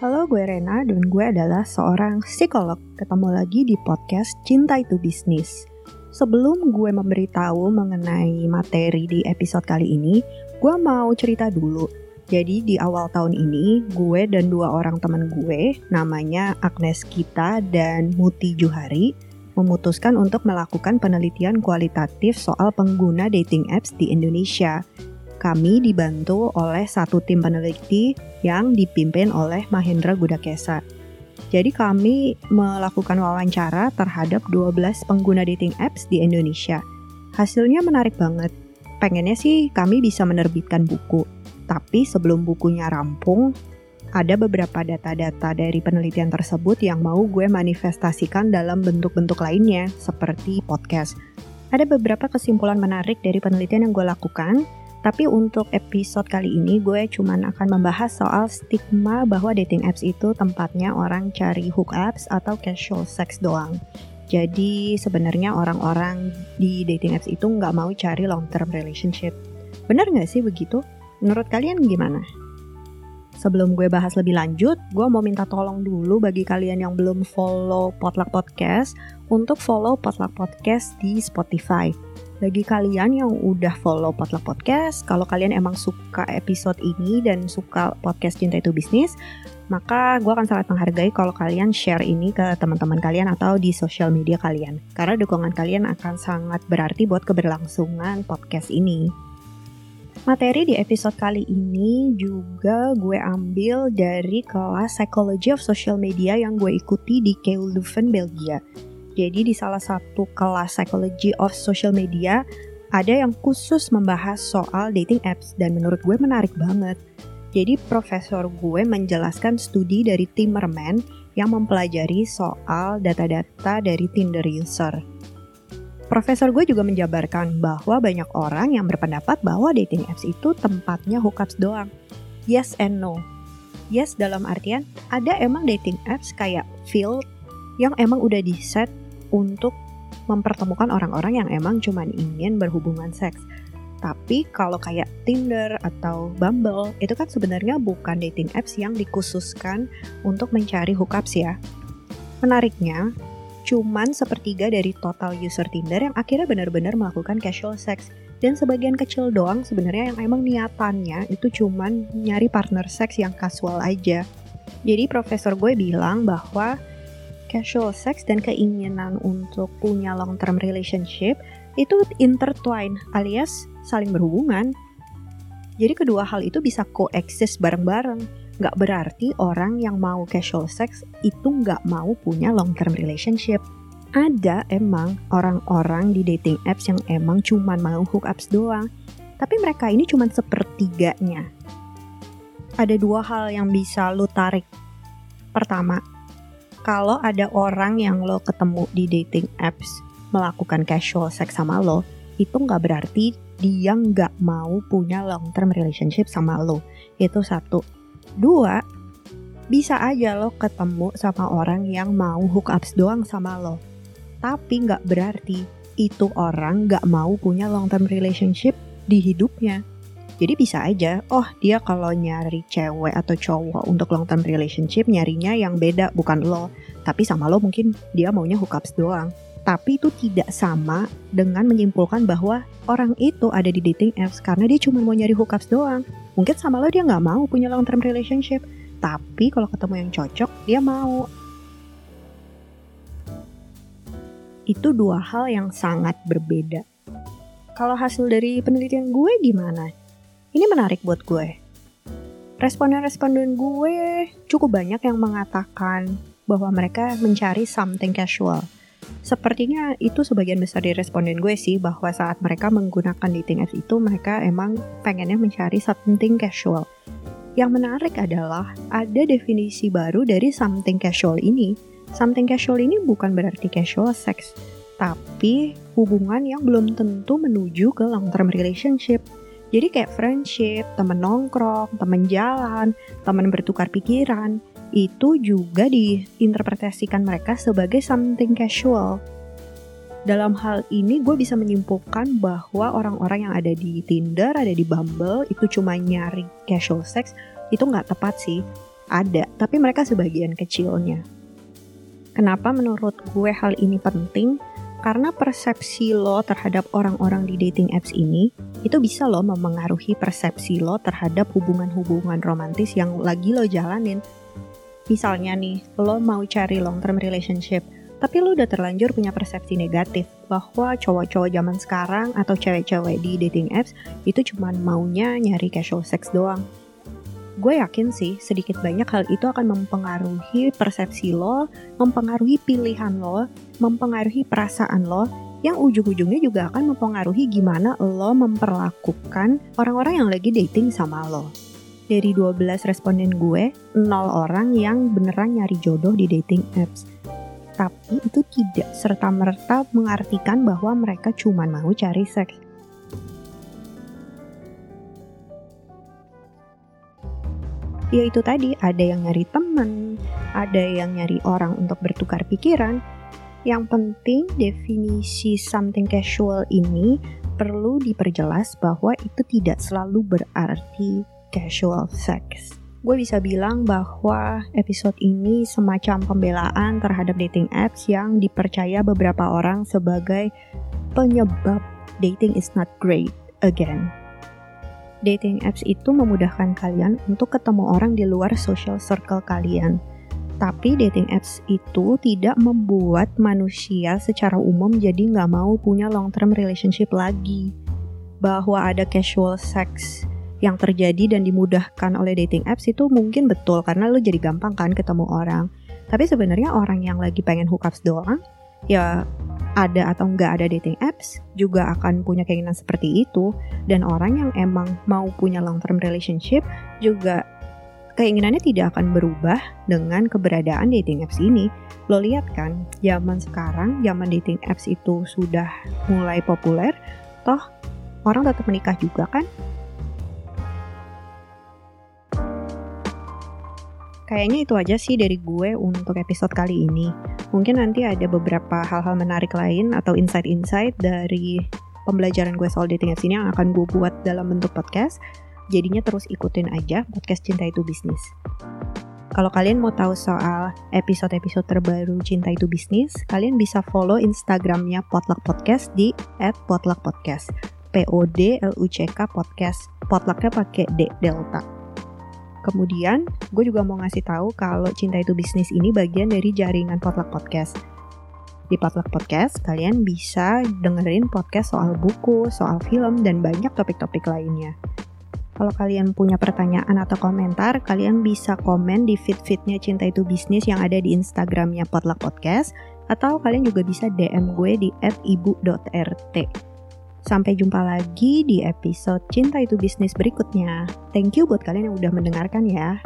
Halo, gue Rena dan gue adalah seorang psikolog. Ketemu lagi di podcast Cinta Itu Bisnis. Sebelum gue memberitahu mengenai materi di episode kali ini, gue mau cerita dulu. Jadi di awal tahun ini, gue dan dua orang teman gue, namanya Agnes Kita dan Muti Juhari, memutuskan untuk melakukan penelitian kualitatif soal pengguna dating apps di Indonesia kami dibantu oleh satu tim peneliti yang dipimpin oleh Mahendra Gudakesa. Jadi kami melakukan wawancara terhadap 12 pengguna dating apps di Indonesia. Hasilnya menarik banget. Pengennya sih kami bisa menerbitkan buku. Tapi sebelum bukunya rampung, ada beberapa data-data dari penelitian tersebut yang mau gue manifestasikan dalam bentuk-bentuk lainnya, seperti podcast. Ada beberapa kesimpulan menarik dari penelitian yang gue lakukan, tapi untuk episode kali ini gue cuman akan membahas soal stigma bahwa dating apps itu tempatnya orang cari hookups atau casual sex doang. Jadi sebenarnya orang-orang di dating apps itu nggak mau cari long term relationship. Bener nggak sih begitu? Menurut kalian gimana? Sebelum gue bahas lebih lanjut, gue mau minta tolong dulu bagi kalian yang belum follow Potluck Podcast untuk follow Potluck Podcast di Spotify bagi kalian yang udah follow Potluck Podcast, kalau kalian emang suka episode ini dan suka podcast Cinta Itu Bisnis, maka gue akan sangat menghargai kalau kalian share ini ke teman-teman kalian atau di sosial media kalian. Karena dukungan kalian akan sangat berarti buat keberlangsungan podcast ini. Materi di episode kali ini juga gue ambil dari kelas Psychology of Social Media yang gue ikuti di KU Leuven, Belgia. Jadi di salah satu kelas Psychology of Social Media ada yang khusus membahas soal dating apps dan menurut gue menarik banget. Jadi profesor gue menjelaskan studi dari Timmerman yang mempelajari soal data-data dari Tinder user. Profesor gue juga menjabarkan bahwa banyak orang yang berpendapat bahwa dating apps itu tempatnya hookups doang. Yes and no. Yes dalam artian ada emang dating apps kayak Field yang emang udah di set untuk mempertemukan orang-orang yang emang cuman ingin berhubungan seks. Tapi kalau kayak Tinder atau Bumble, itu kan sebenarnya bukan dating apps yang dikhususkan untuk mencari hookups ya. Menariknya, cuman sepertiga dari total user Tinder yang akhirnya benar-benar melakukan casual sex. Dan sebagian kecil doang sebenarnya yang emang niatannya itu cuman nyari partner seks yang kasual aja. Jadi profesor gue bilang bahwa casual sex dan keinginan untuk punya long term relationship itu intertwine alias saling berhubungan. Jadi kedua hal itu bisa coexist bareng-bareng. Gak berarti orang yang mau casual sex itu gak mau punya long term relationship. Ada emang orang-orang di dating apps yang emang cuman mau hookups doang. Tapi mereka ini cuma sepertiganya. Ada dua hal yang bisa lu tarik. Pertama, kalau ada orang yang lo ketemu di dating apps melakukan casual sex sama lo, itu nggak berarti dia nggak mau punya long term relationship sama lo. Itu satu. Dua, bisa aja lo ketemu sama orang yang mau hookups doang sama lo. Tapi nggak berarti itu orang nggak mau punya long term relationship di hidupnya. Jadi bisa aja, oh dia kalau nyari cewek atau cowok untuk long term relationship nyarinya yang beda bukan lo. Tapi sama lo mungkin dia maunya hookups doang. Tapi itu tidak sama dengan menyimpulkan bahwa orang itu ada di dating apps karena dia cuma mau nyari hookups doang. Mungkin sama lo dia nggak mau punya long term relationship. Tapi kalau ketemu yang cocok, dia mau. Itu dua hal yang sangat berbeda. Kalau hasil dari penelitian gue gimana? Ini menarik buat gue. Responden-responden gue cukup banyak yang mengatakan bahwa mereka mencari something casual. Sepertinya itu sebagian besar dari responden gue sih bahwa saat mereka menggunakan dating apps itu mereka emang pengennya mencari something casual. Yang menarik adalah ada definisi baru dari something casual ini. Something casual ini bukan berarti casual sex, tapi hubungan yang belum tentu menuju ke long term relationship. Jadi kayak friendship, temen nongkrong, temen jalan, temen bertukar pikiran, itu juga diinterpretasikan mereka sebagai something casual. Dalam hal ini gue bisa menyimpulkan bahwa orang-orang yang ada di Tinder, ada di Bumble, itu cuma nyari casual sex, itu nggak tepat sih. ada, tapi mereka sebagian kecilnya. Kenapa menurut gue hal ini penting? Karena persepsi lo terhadap orang-orang di dating apps ini itu bisa lo mempengaruhi persepsi lo terhadap hubungan-hubungan romantis yang lagi lo jalanin. Misalnya nih, lo mau cari long term relationship, tapi lo udah terlanjur punya persepsi negatif bahwa cowok-cowok zaman sekarang atau cewek-cewek di dating apps itu cuma maunya nyari casual sex doang gue yakin sih sedikit banyak hal itu akan mempengaruhi persepsi lo, mempengaruhi pilihan lo, mempengaruhi perasaan lo, yang ujung-ujungnya juga akan mempengaruhi gimana lo memperlakukan orang-orang yang lagi dating sama lo. Dari 12 responden gue, 0 orang yang beneran nyari jodoh di dating apps. Tapi itu tidak serta-merta mengartikan bahwa mereka cuma mau cari seks ya itu tadi ada yang nyari temen, ada yang nyari orang untuk bertukar pikiran. Yang penting definisi something casual ini perlu diperjelas bahwa itu tidak selalu berarti casual sex. Gue bisa bilang bahwa episode ini semacam pembelaan terhadap dating apps yang dipercaya beberapa orang sebagai penyebab dating is not great again dating apps itu memudahkan kalian untuk ketemu orang di luar social circle kalian. Tapi dating apps itu tidak membuat manusia secara umum jadi nggak mau punya long term relationship lagi. Bahwa ada casual sex yang terjadi dan dimudahkan oleh dating apps itu mungkin betul karena lo jadi gampang kan ketemu orang. Tapi sebenarnya orang yang lagi pengen hookups doang, ya ada atau nggak ada dating apps juga akan punya keinginan seperti itu dan orang yang emang mau punya long term relationship juga keinginannya tidak akan berubah dengan keberadaan dating apps ini. Lo lihat kan, zaman sekarang, zaman dating apps itu sudah mulai populer, toh orang tetap menikah juga kan? Kayaknya itu aja sih dari gue untuk episode kali ini. Mungkin nanti ada beberapa hal-hal menarik lain atau insight-insight dari pembelajaran gue soal dating apps ini yang akan gue buat dalam bentuk podcast. Jadinya terus ikutin aja podcast Cinta Itu Bisnis. Kalau kalian mau tahu soal episode-episode terbaru Cinta Itu Bisnis, kalian bisa follow Instagramnya Potluck Podcast di @potluckpodcast. P O D L U C K podcast. Potlucknya pakai D delta. Kemudian, gue juga mau ngasih tahu kalau Cinta Itu Bisnis ini bagian dari jaringan Potluck Podcast. Di Potluck Podcast, kalian bisa dengerin podcast soal buku, soal film, dan banyak topik-topik lainnya. Kalau kalian punya pertanyaan atau komentar, kalian bisa komen di feed-feednya Cinta Itu Bisnis yang ada di Instagramnya Potluck Podcast, atau kalian juga bisa DM gue di @ibu.rt. Sampai jumpa lagi di episode Cinta Itu Bisnis berikutnya. Thank you buat kalian yang udah mendengarkan ya.